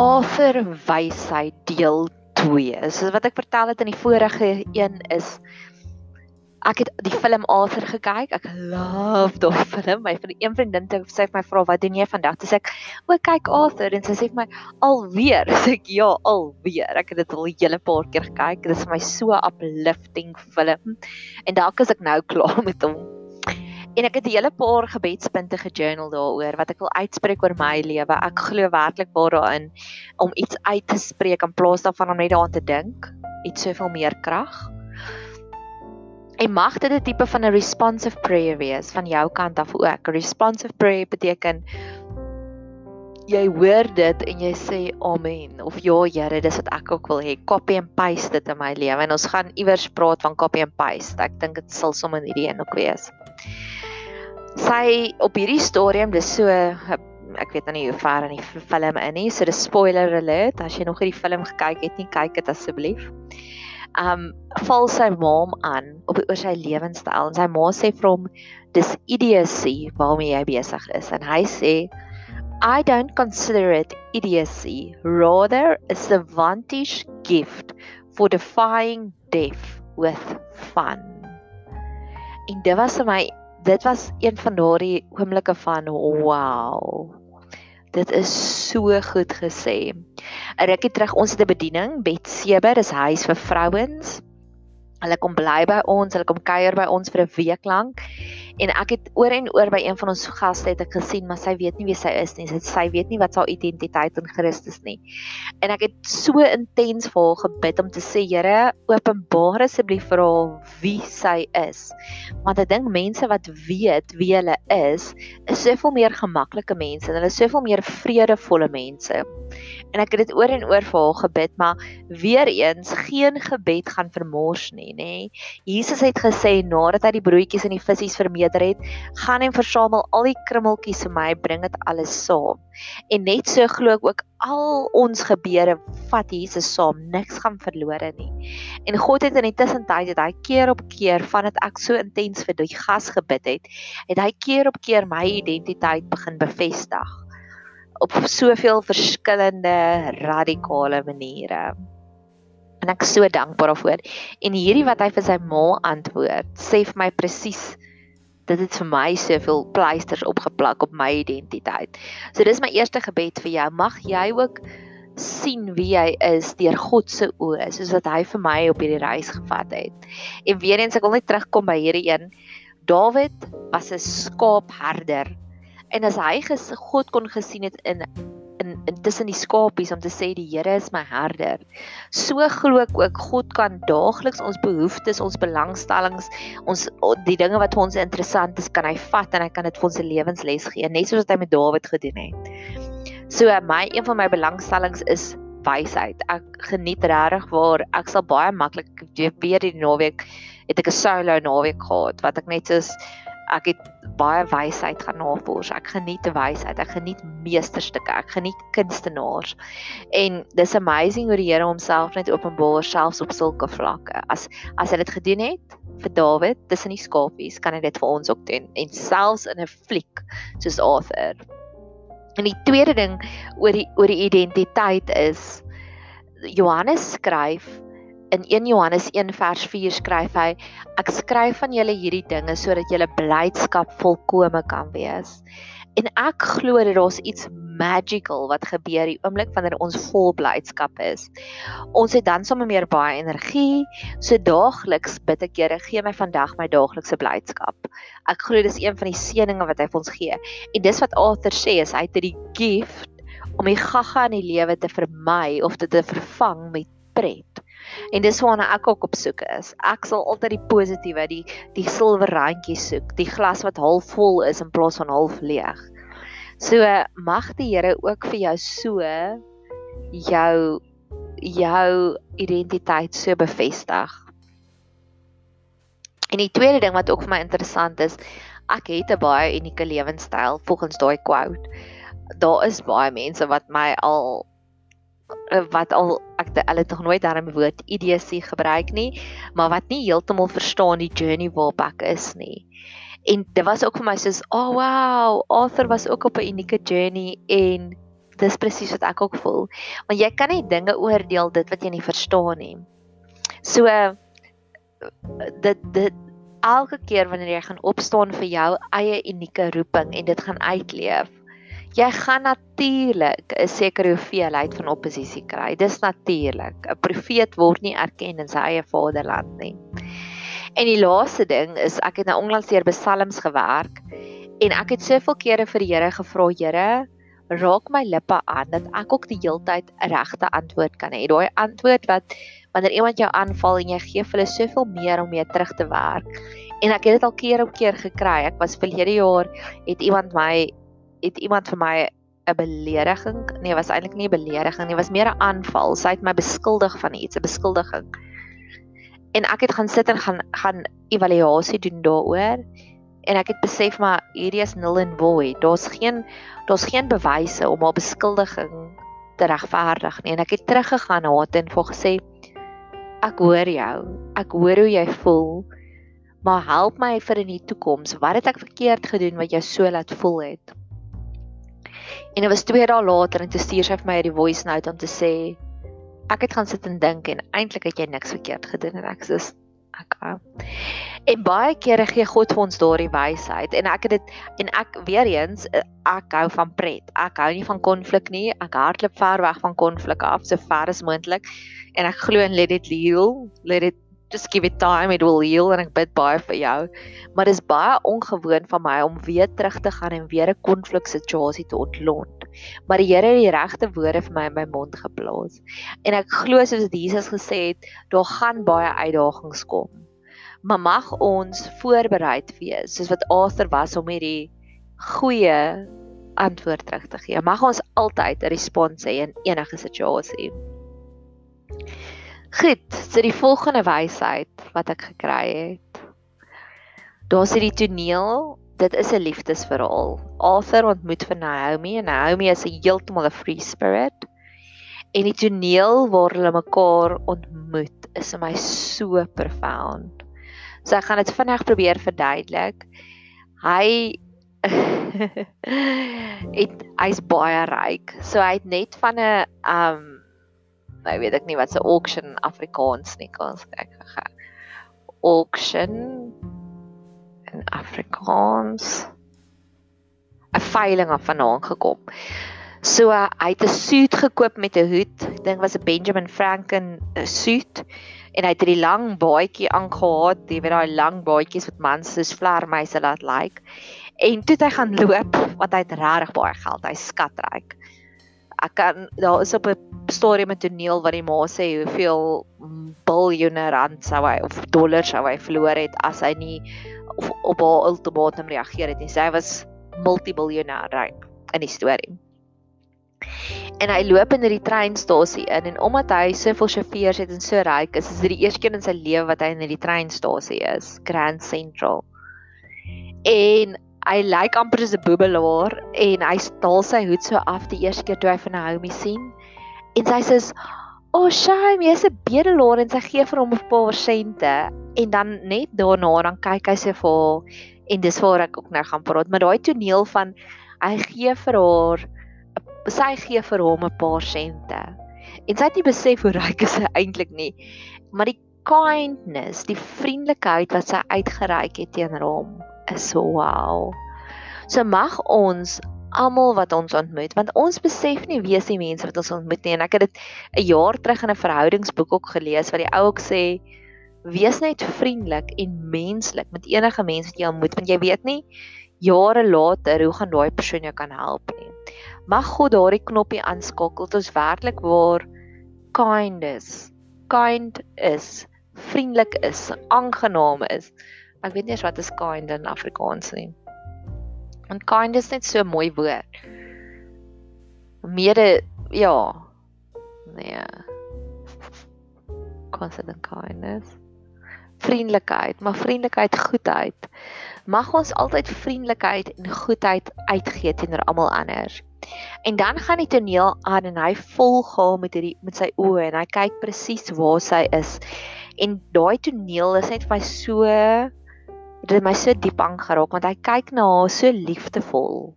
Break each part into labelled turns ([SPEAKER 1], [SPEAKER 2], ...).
[SPEAKER 1] Arthur wysheid deel 2. So wat ek vertel het in die vorige een is ek het die film Arthur gekyk. Ek love daai film. My van een vriendin het sê vir my vra wat doen jy vandag? Dis ek o kyk Arthur en sy sê vir my alweer. Sê ek ja, alweer. Ek het dit al 'n hele paar keer gekyk. Dit is vir my so uplifting film. En dalk is ek nou klaar met hom. En ek het 'n hele paar gebedspunte gejournal daaroor wat ek wil uitspreek oor my lewe. Ek glo werklik baie daarin om iets uit te spreek in plaas daarvan om net daaraan te dink. Iets soveel meer krag. En mag dit 'n tipe van 'n responsive prayer wees van jou kant af ook. Responsive prayer beteken jy hoor dit en jy sê amen of ja Here, dis wat ek ook wil hê. Copy and paste dit in my lewe en ons gaan iewers praat van copy and paste. Ek dink dit sal sommer hierdie een ook wees. Sy op hierdie stadium dis so ek weet nou nie hoe ver in die film in nie. So dis spoiler alert. As jy nog nie die film gekyk het nie, kyk dit asseblief um val sy maam aan op oor sy lewenstyl en sy ma sê vir hom dis idiocy waarmee jy besig is en hy sê I don't consider it idiocy rather a advantage gift for defying death with fun en dit was vir my dit was een van daardie oomblikke van wow Dit is so goed gesê. 'n Rukkie terug ons het 'n bediening, Betsebe, dis huis vir vrouens. Hulle kom bly by ons, hulle kom kuier by ons vir 'n week lank. En ek het oor en oor by een van ons gaste het ek gesien, maar sy weet nie wie sy is nie. Sy sy weet nie wat sy identiteit in Christus nie. En ek het so intens vir haar gebid om te sê, Here, openbaar asseblief vir haar wie sy is. Want ek dink mense wat weet wie hulle is, is soveel meer gemaklike mense en hulle is soveel meer vredevolle mense. En ek het dit oor en oor vir haar gebid, maar weer eens geen gebed gaan vermors nie, nê. Jesus het gesê nadat hy die broodjies en die visse vermeerder het, gaan en versamel al die krummeltjies vir my, bring dit alles saam. En net so glo ek ook al ons gebede vat Jesus saam, niks gaan verlore nie. En God het in die tussentyd het hy keer op keer vandat ek so intens vir die gas gebid het, het hy keer op keer my identiteit begin bevestig op soveel verskillende radikale maniere. En ek is so dankbaar daarvoor. En hierdie wat hy vir sy ma antwoord, sê vir my presies dit het vir my soveel pleisters opgeplak op my identiteit. So dis my eerste gebed vir jou. Mag jy ook sien wie jy is deur God se oë, soos wat hy vir my op hierdie reis gevat het. En weer eens ek wil net terugkom by hierdie een. Dawid was 'n skaapherder. En as hy God kon gesien het in in intussen die skapies om te sê die Here is my herder. So glo ek ook God kan daagliks ons behoeftes, ons belangstellings, ons die dinge wat vir ons interessant is, kan hy vat en hy kan dit vir ons se lewensles gee, net soos wat hy met Dawid gedoen het. So my een van my belangstellings is wysheid. Ek geniet regtig waar ek sal baie maklik weer die naweek het ek 'n solo naweek gehad wat ek net soos ek het baie wysheid gaan navors. Ek geniet wysheid. Ek geniet meesterstukke. Ek geniet kunstenaars. En dis amazing hoe die Here homself net openbaar selfs op sulke vlakke. As as hy dit gedoen het vir Dawid tussen die skapies, kan hy dit vir ons ook doen en selfs in 'n fliek soos Arthur. En die tweede ding oor die oor die identiteit is Johannes skryf in 1 Johannes 1 vers 4 skryf hy ek skryf van julle hierdie dinge sodat julle blydskap volkome kan wees. En ek glo dat daar's iets magical wat gebeur die oomblik wanneer ons vol blydskap is. Ons het dan sommer meer baie energie. So daagliks bid ek Here, gee my vandag my daaglikse blydskap. Ek glo dis een van die seëninge wat hy vir ons gee. En dis wat Arthur sê, is hy het die gift om die gaga in die lewe te vermy of dit te vervang met pret. En dis waarna ek ook op soek is. Ek sal altyd die positiewe, die die silwer randjie soek, die glas wat half vol is in plaas van half leeg. So mag die Here ook vir jou so jou jou identiteit so bevestig. En die tweede ding wat ook vir my interessant is, ek het 'n baie unieke lewenstyl volgens daai quote. Daar is baie mense wat my al wat al ek hulle tog nooit daarmee woord idiocy gebruik nie, maar wat nie heeltemal verstaan die journey waarop ek is nie. En dit was ook vir my soos, "Oh wow, Arthur was ook op 'n unieke journey en dis presies wat ek ook voel. Want jy kan nie dinge oordeel dit wat jy nie verstaan nie. So dit dit elke keer wanneer jy gaan opstaan vir jou eie unieke roeping en dit gaan uitleef, jy gaan natuurlik 'n sekere hoeveelheid van oppositie kry. Dis natuurlik. 'n Profeet word nie erken in sy eie vaderland nie. En die laaste ding is ek het nou onlangs deur psalms gewerk en ek het soveel kere vir die Here gevra, Here, raak my lippe aan dat ek ook die heeltyd 'n regte antwoord kan hê. Daai antwoord wat wanneer iemand jou aanval en jy gee hulle soveel meer om mee terug te werk. En ek het dit al keer op keer gekry. Ek was verlede jaar het iemand my het iemand vir my 'n belediging, nee, was eintlik nie 'n belediging nie, was meer 'n aanval. Sy het my beskuldig van iets, 'n beskuldiging. En ek het gaan sit en gaan gaan evaluasie doen daaroor. En ek het besef maar hierdie is nul en void. Daar's geen daar's geen bewyse om haar beskuldiging te regverdig nie. En ek het teruggegaan na haar en vir gesê ek hoor jou. Ek hoor hoe jy voel. Maar help my vir in die toekoms. Wat het ek verkeerd gedoen wat jou so laat voel het? En dit was 2 dae later en toe stuur sy vir my hierdie voice note om te sê ek het gaan sit en dink en eintlik het jy niks verkeerd gedoen en ek sê ek hou. En baie kere gee God vir ons daardie wysheid en ek het dit en ek weer eens ek hou van pret. Ek hou nie van konflik nie. Ek hardloop ver weg van konflik af so ver as moontlik en ek glo in let it heal, let it just give it time it will heal en ek bid baie vir jou. Maar dis baie ongewoon van my om weer terug te gaan en weer 'n konfliksituasie te ontlont. Maar die Here het die regte woorde vir my in my mond geplaas. En ek glo soos Jesus gesê het, daar gaan baie uitdagings kom. Maar mag ons voorbereid wees soos wat Arthur was om hierdie goeie antwoord terug te gee. Mag ons altyd 'n respons hê in enige situasie. Goed, so die volgende wysheid wat ek gekry het. Daar's hierdie toneel, dit is 'n liefdesverhaal. Arthur ontmoet vir Naomi en Naomi is heeltemal 'n free spirit. En die toneel waar hulle mekaar ontmoet is vir my so profound. So ek gaan dit vinnig probeer verduidelik. Hy het hy's baie ryk. So hy het net van 'n um nou weet ek nie wat se auction Afrikaans nie kan ek gaan. Auction in Afrikaans 'n veiling af vanaand gekom. So hy het 'n suit gekoop met 'n hoed. Ek dink was 'n Benjamin Franklin suit en hy het hierdie lang baadjie aangetree, jy weet daai lang baadjies wat mans soos vlermuise laat lyk. Like. En toe het hy gaan loop want hy het regtig baie geld, hy's skatryk ek kan daar is op 'n stadium 'n toneel wat die ma sê hoeveel biljoene rand sou hy of dollar sou hy verloor het as hy nie of, op haar ultimatum reageer het nie. Sy was multibiljoenêr ryk in die storie. En hy loop in hierdie treinstasie in en omdat hy soveel sjofeurs het en so ryk is, is dit die eerste keer in sy lewe wat hy in hierdie treinstasie is, Grand Central. En hy lyk amper soos 'n boebelaar en hy staal sy hoed so af die eerste keer toe hy van Naomi sien. En sy sê: "O, oh, shame, jy's 'n bedelaar" en sy gee vir hom 'n paar sente en dan net daarna dan kyk hy sy vir haar en dis waar ek ook nou gaan praat, maar daai toneel van hy gee vir haar sy gee vir hom 'n paar sente. En sy het nie besef hoe ryk sy eintlik nie. Maar die kindness, die vriendelikheid wat sy uitgereik het teenoor hom is so wow. So mag ons almal wat ons ontmoet want ons besef nie wie is die mense wat ons ontmoet nie en ek het dit 'n jaar terug in 'n verhoudingsboek ook gelees wat die ou ook sê wees net vriendelik en menslik met enige mens wat jy ontmoet want jy weet nie jare later hoe gaan daai persoon jou kan help nie. Mag God daardie knoppie aanskakel tot ons werklik waar kind is, kind is, vriendelik is, aangenaam is. Ek weet nie eens wat is kind in Afrikaans nie. Want kind is net so 'n mooi woord. Mede ja. Nee. Constant kindness. Vriendelikheid, maar vriendelikheid, goedheid. Mag ons altyd vriendelikheid en goedheid uitgee teenoor almal anders. En dan gaan die toneel aan en hy volgaan met hierdie met sy oë en hy kyk presies waar sy is. En daai toneel is net vir my so dit het my so diep aangeraak want hy kyk na haar so liefdevol.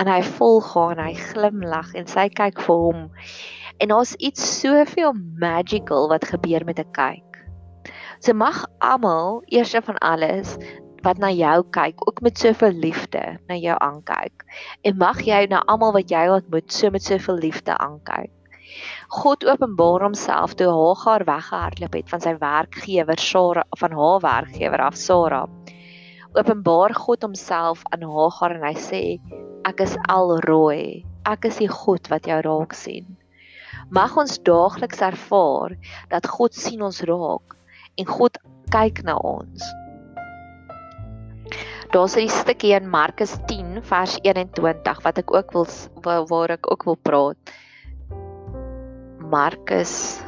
[SPEAKER 1] en hy volg haar en hy glimlag en sy kyk vir hom. En daar's iets soveel magical wat gebeur met 'n kyk. So mag almal eers van alles wat na jou kyk, ook met soveel liefde na jou aankyk. En mag jy na almal wat jy ontmoet so met soveel liefde aankyk. God openbaar homself toe Hagar weggehardloop het van sy werkgewer Sara van haar werkgewer af Sara openbaar God homself aan Hagar en hy sê ek is Elroy. Ek is die God wat jou raak sien. Mag ons daagliks ervaar dat God sien ons raak en God kyk na ons. Daar's 'n stukkie in Markus 10 vers 21 wat ek ook wil waar ek ook wil praat. Markus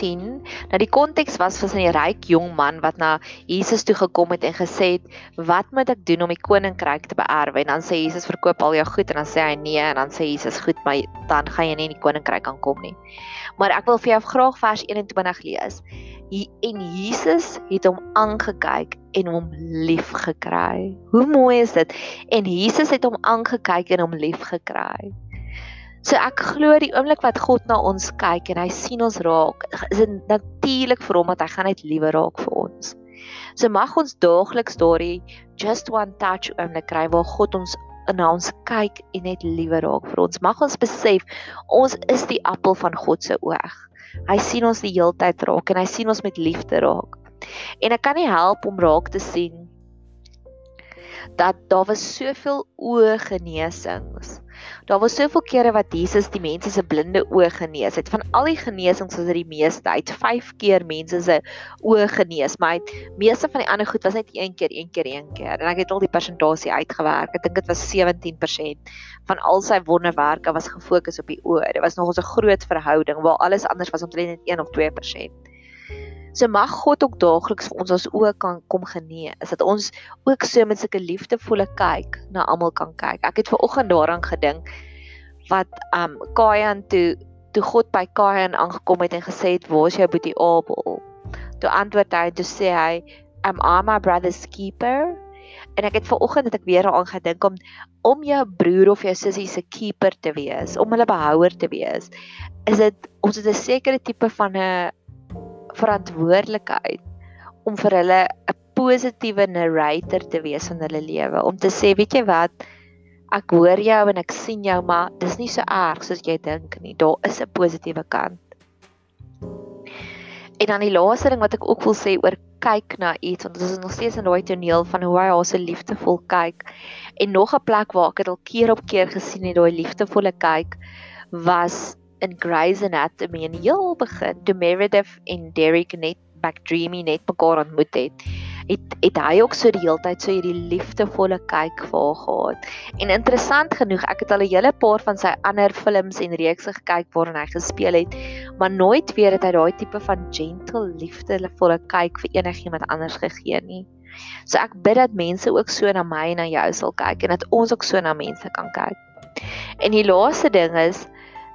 [SPEAKER 1] 10. Nou die konteks was van 'n ryk jong man wat na Jesus toe gekom het en gesê het, "Wat moet ek doen om die koninkryk te beerwe?" En dan sê Jesus, "Verkoop al jou goed." En dan sê hy, "Nee." En dan sê Jesus, "Goed, maar dan gaan jy nie in die koninkryk kan kom nie." Maar ek wil vir jou graag vers 21 lees. En Jesus het hom aangekyk en hom lief gekry. Hoe mooi is dit? En Jesus het hom aangekyk en hom lief gekry. So ek glo die oomblik wat God na ons kyk en hy sien ons raak, is dit natuurlik vir hom dat hy gaan net liewe raak vir ons. So mag ons daagliks daardie just one touch oomblik kry waar God ons na ons kyk en net liewe raak vir ons. Mag ons besef ons is die appel van God se oog. Hy sien ons die heeltyd raak en hy sien ons met liefde raak. En ek kan nie help om raak te sien dat daar was soveel oë genesings Daar was soveel kere wat Jesus die mense se blinde oë genees het. Van al die genesings was dit die meeste. Hy het 5 keer mense se oë genees, maar hy meeste van die ander goed was net een keer, een keer, een keer. En ek het al die persentasie uitgewerk. Ek dink dit was 17% van al sy wonderwerke was gefokus op die oë. Dit was nog 'n groot verhouding waar alles anders was omtrent net 1 of 2%. So mag God ook daagliks vir ons ons oë kan kom genees. Is dat ons ook so met sulke liefdevolle kyk na almal kan kyk. Ek het ver oggend daaraan gedink wat um Kain toe toe God by Kain aangekom het en gesê het, "Waar is jou boetie Abel?" Toe antwoord hy toe sê hy, "Am I my brother's keeper?" En ek het ver oggend het ek weer daaraan gedink om om jou broer of jou sussie se keeper te wees, om hulle behouer te wees. Is dit ons het 'n sekere tipe van 'n verantwoordelikheid om vir hulle 'n positiewe narrator te wees in hulle lewe. Om te sê weet jy wat ek hoor jou en ek sien jou maar dis nie so erg soos jy dink nie. Daar is 'n positiewe kant. En dan die laaste ding wat ek ook wil sê oor kyk na iets want ons is nog steeds in daai toneel van hoe hy haar so liefdevol kyk. En nog 'n plek waar ek dit al keer op keer gesien het daai liefdevolle kyk was in Grey's Anatomy in heel begin toe Meredith en Derek net backdreamy net mekaar ontmoet het het het hy ook so die hele tyd so hierdie liefdevolle kyk vir haar gehad. En interessant genoeg, ek het al 'n hele paar van sy ander films en reekse gekyk waarin hy gespeel het, maar nooit weer het hy daai tipe van gentle liefdevolle kyk vir enigiemand anders gegee nie. So ek bid dat mense ook so na my en na jou sal kyk en dat ons ook so na mense kan kyk. En die laaste ding is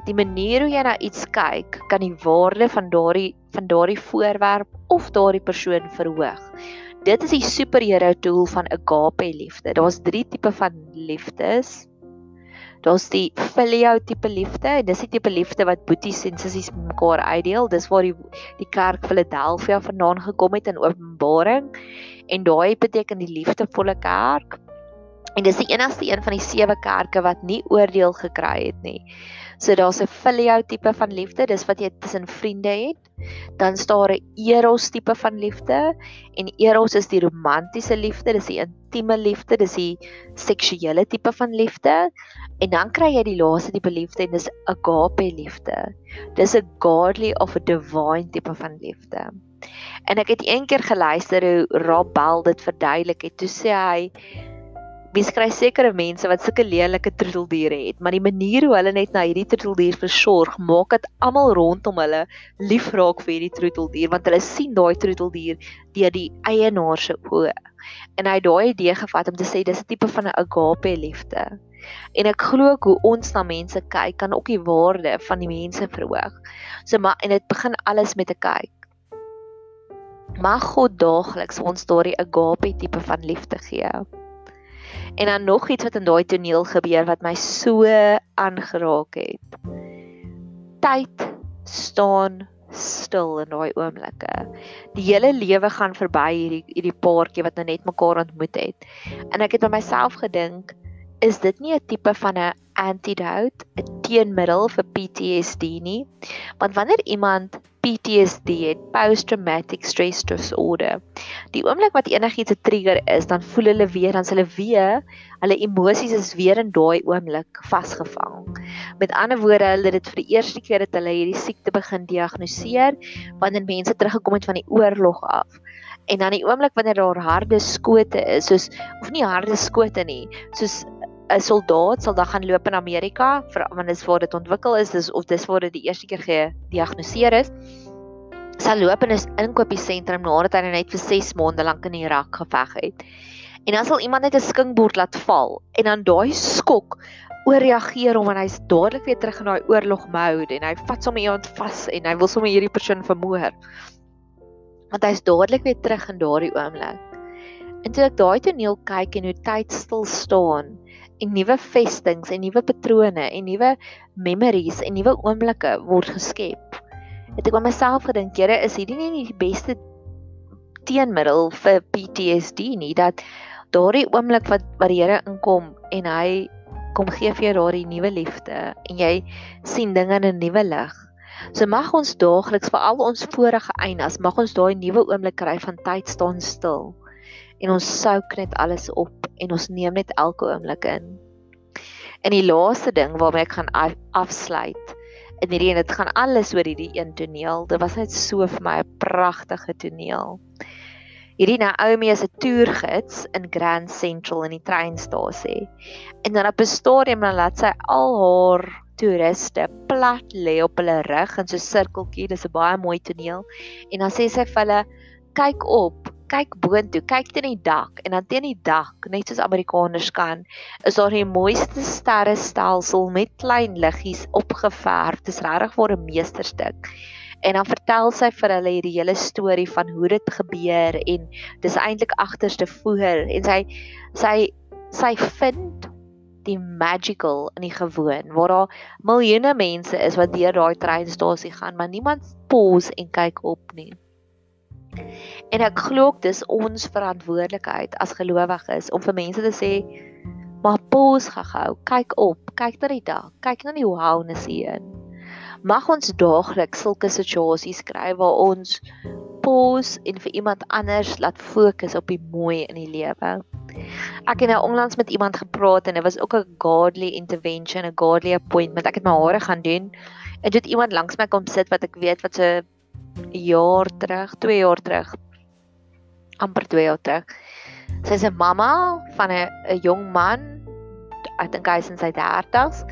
[SPEAKER 1] die manier hoe jy na iets kyk, kan die waarde van daardie van daardie voorwerp of daardie persoon verhoog. Dit is die superhero tool van agape liefde. Daar's 3 tipe van liefdes. Daar's die filio tipe liefde en dis die tipe liefde wat boeties en sissies mekaar uitdeel. Dis waar die die kerk Philadelphia vandaan gekom het in Openbaring. En daai beteken die liefdevolle kerk. En dis die enigste een van die sewe kerke wat nie oordeel gekry het nie. So daar's 'n filio tipe van liefde, dis wat jy tussen vriende het. Dan staan 'n eros tipe van liefde en eros is die romantiese liefde, dis die intieme liefde, dis die seksuele tipe van liefde. En dan kry jy die laaste tipe liefde en dis agape liefde. Dis 'n godly of a divine tipe van liefde. En ek het eendag geluister hoe Rob Bell dit verduidelik het. Toe sê hy Mens kry sekere mense wat sulke lelike troeteldiere het, maar die manier hoe hulle net na hierdie troeteldier versorg, maak dit almal rondom hulle lief raak vir hierdie troeteldier want hulle sien daai troeteldier deur die eienaar se oë. En hy het daai idee gevat om te sê dis 'n tipe van 'n agape liefde. En ek glo ook hoe ons na mense kyk kan ook die waarde van die mense verhoog. So maar en dit begin alles met 'n kyk. Mag God daagliks ons daardie agape tipe van liefde gee En dan nog iets wat in daai toneel gebeur wat my so aangeraak het. Tyd staan stil in daai oomblikke. Die hele lewe gaan verby hierdie hierdie paartjie wat nou net mekaar ontmoet het. En ek het by myself gedink, is dit nie 'n tipe van 'n antidote, 'n teenmiddel vir PTSD nie? Want wanneer iemand PTSD het, post traumatic stress disorder, die oomblik wat enigiets 'n trigger is, dan voel hulle weer, dan hulle weer, hulle emosies is weer in daai oomblik vasgevang. Met ander woorde, hulle dit vir die eerste keer dat hulle hierdie siekte begin diagnoseer wanneer mense teruggekom het van die oorlog af. En dan die oomblik wanneer daar harde skote is, soos of nie harde skote nie, soos 'n soldaat sal dan gaan loop in Amerika vir want dis waar dit ontwikkel is dis of dis waar dit die eerste keer gediagnoseer is sal loop in 'n inkopiesentrum nadat hy net vir 6 maande lank in Irak geveg het. En dan sal iemand net 'n skinkbord laat val en dan daai skok ooreageer hom en hy's dadelik weer terug in daai oorlog mode en hy vat sommer iemand vas en hy wil sommer hierdie persoon vermoor. Want hy's dadelik weer terug in daardie oomblik. En toe ek daai toneel kyk en hoe tyd stil staan en nuwe vestings en nuwe patrone en nuwe memories en nuwe oomblikke word geskep. Het ek by myself gedink, Here, is hierdie nie die beste teenmiddel vir PTSD nie dat daardie oomblik wat wat die Here inkom en hy kom gee vir jou daardie nuwe liefde en jy sien dinge in 'n nuwe lig. So mag ons daagliks vir al ons vorige eindes, mag ons daai nuwe oomblik kry van tyd staan stil en ons souk net alles op en ons neem net elke oomblik in. En die laaste ding waarmee ek gaan afsluit. En hierdie en dit gaan alles oor hierdie een toneel. Dit was net so vir my 'n pragtige toneel. Hierdie Naomi is 'n toergids in Grand Central in die treinstasie. En dan op 'n stadium dan laat sy al haar toeriste plat lê op hulle rug in so 'n sirkeltjie. Dis 'n baie mooi toneel. En dan sê sy vir hulle: "Kyk op, kyk boontoe, kyk teen die dak en dan teen die dak, net soos Amerikaners kan, is daar die mooiste sterrestelsel met klein liggies opgeverf. Dit is regtig vir 'n meesterstuk. En dan vertel sy vir hulle hierdie hele storie van hoe dit gebeur en dis eintlik agterste voor en sy sy sy vind die magical in die gewoon waar daar miljoene mense is wat deur daai treinstasie gaan maar niemand pause en kyk op nie. En ek glo ook dis ons verantwoordelikheid as gelowiges om vir mense te sê maar pos gehou, kyk op, kyk na die dag, kyk na die wowness hier. Mag ons daagliks sulke situasies kry waar ons pos en vir iemand anders laat fokus op die mooi in die lewe. Ek het nou onlangs met iemand gepraat en dit was ook 'n godly intervention, 'n godly appointment. Ek het my hare gaan doen en dit iemand langs my kom sit wat ek weet wat 'n jaar terug, 2 jaar terug amper 2 jaar terug. Sy's 'n mamma van 'n 'n jong man. Ek dink hy is in sy 30's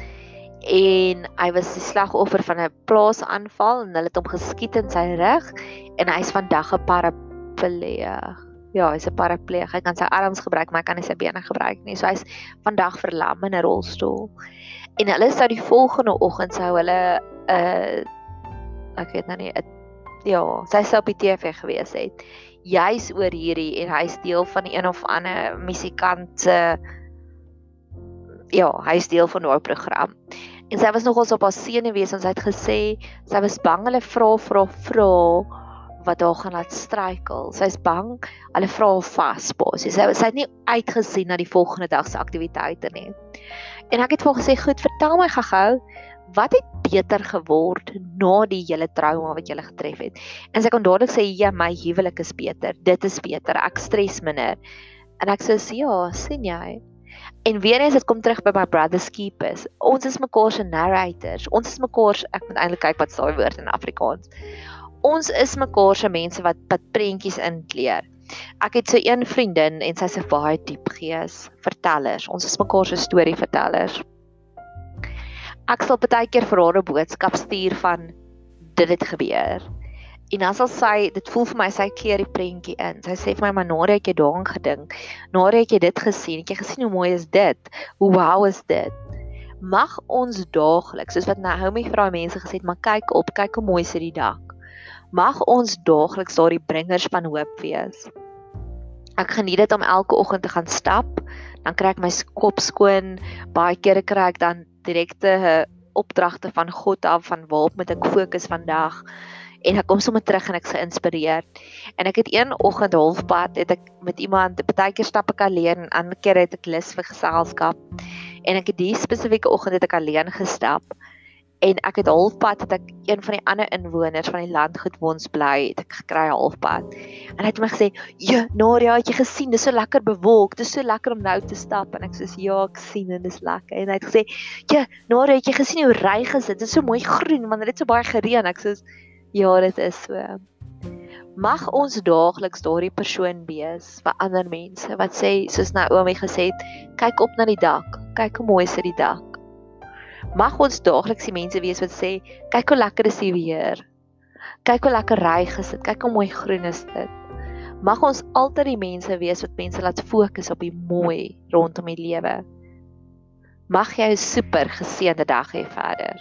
[SPEAKER 1] en hy was die slagoffer van 'n plaasaanval en hulle het hom geskiet in sy rug en hy's vandag 'n parapleeg. Ja, hy's 'n parapleeg. Hy kan sy arms gebruik, maar hy kan nie sy bene gebruik nie. So hy's vandag verlam in 'n rolstoel. En hulle sou die volgende oggend sou hulle 'n uh, ek weet nou nie 'n ja, sy sou op die TV gewees het juis oor hierdie en hy's deel van een of ander musikant se ja, hy's deel van daai program. En sy was nogals op haar senuwees en sy het gesê sy was bang hulle vra vra vra wat haar gaan laat struikel. Sy's bang hulle vra haar vas basies. Sy sy het nie uitgesien na die volgende dag se aktiwiteite nie. En ek het vir haar gesê, "Goed, vertel my gou-gou, wat het beter geword na die hele trauma wat jy gele getref het. En sy kon dadelik sê ja, my huwelik is beter. Dit is beter. Ek stres minder. En ek sê ja, sien jy? En weer eens dit kom terug by my brother's keepers. Ons is mekaar se narrators. Ons is mekaar ek moet eintlik kyk wat die woord in Afrikaans. Ons is mekaar se mense wat wat prentjies inkleer. Ek het so een vriendin en sy's 'n baie diep gees vertellers. Ons is mekaar se storievertellers ek sal baie keer vir haar 'n boodskap stuur van dit het gebeur. En dan sal sy, dit voel vir my sy keer die prentjie in. Sy sê vir my, "Maar Nadia, ek het daaraan gedink. Nadia, ek het dit gesien. Ek het gesien hoe mooi is dit. Hoe wow is dit." Mag ons daagliks, soos wat Naomi vir daai mense gesê het, maar kyk op, kyk hoe mooi is die dak. Mag ons daagliks daardie bringers van hoop wees. Ek geniet dit om elke oggend te gaan stap Dan kry ek my kop skoon. Baie kere kry ek dan direkte opdragte van God af van waarop moet ek fokus vandag en ek kom sommer terug en ek's geïnspireerd. En ek het een oggend halfpad het ek met iemand, baie keer stap ek alleen en ander keer het ek lus vir geselskap. En ek het die spesifieke oggend het ek alleen gestap en ek het halfpad het ek een van die ander inwoners van die landgoed waar ons bly het ek gekry halfpad. En hy het my gesê ja Nadia het jy gesien? Dis so lekker bewolk dis so lekker om nou te stap. En ek sê ja ek sien en dis lekker. En hy het gesê ja Nadia het jy gesien hoe reg is dit? Dis so mooi groen want dit het so baie gereën. Ek sê ja dit is so. Mag ons daagliks daardie persoon wees vir ander mense wat sê soos Naomi gesê het kyk op na die dak. Kyk hoe mooi is die dak Mag ons daagliks die mense wees wat sê, kyk hoe lekker is die weer. Kyk hoe lekker ryg is dit. Kyk hoe mooi groen is dit. Mag ons altyd die mense wees wat mense laat fokus op die mooi rondom die lewe. Mag jy 'n super geseënde dag hê verder.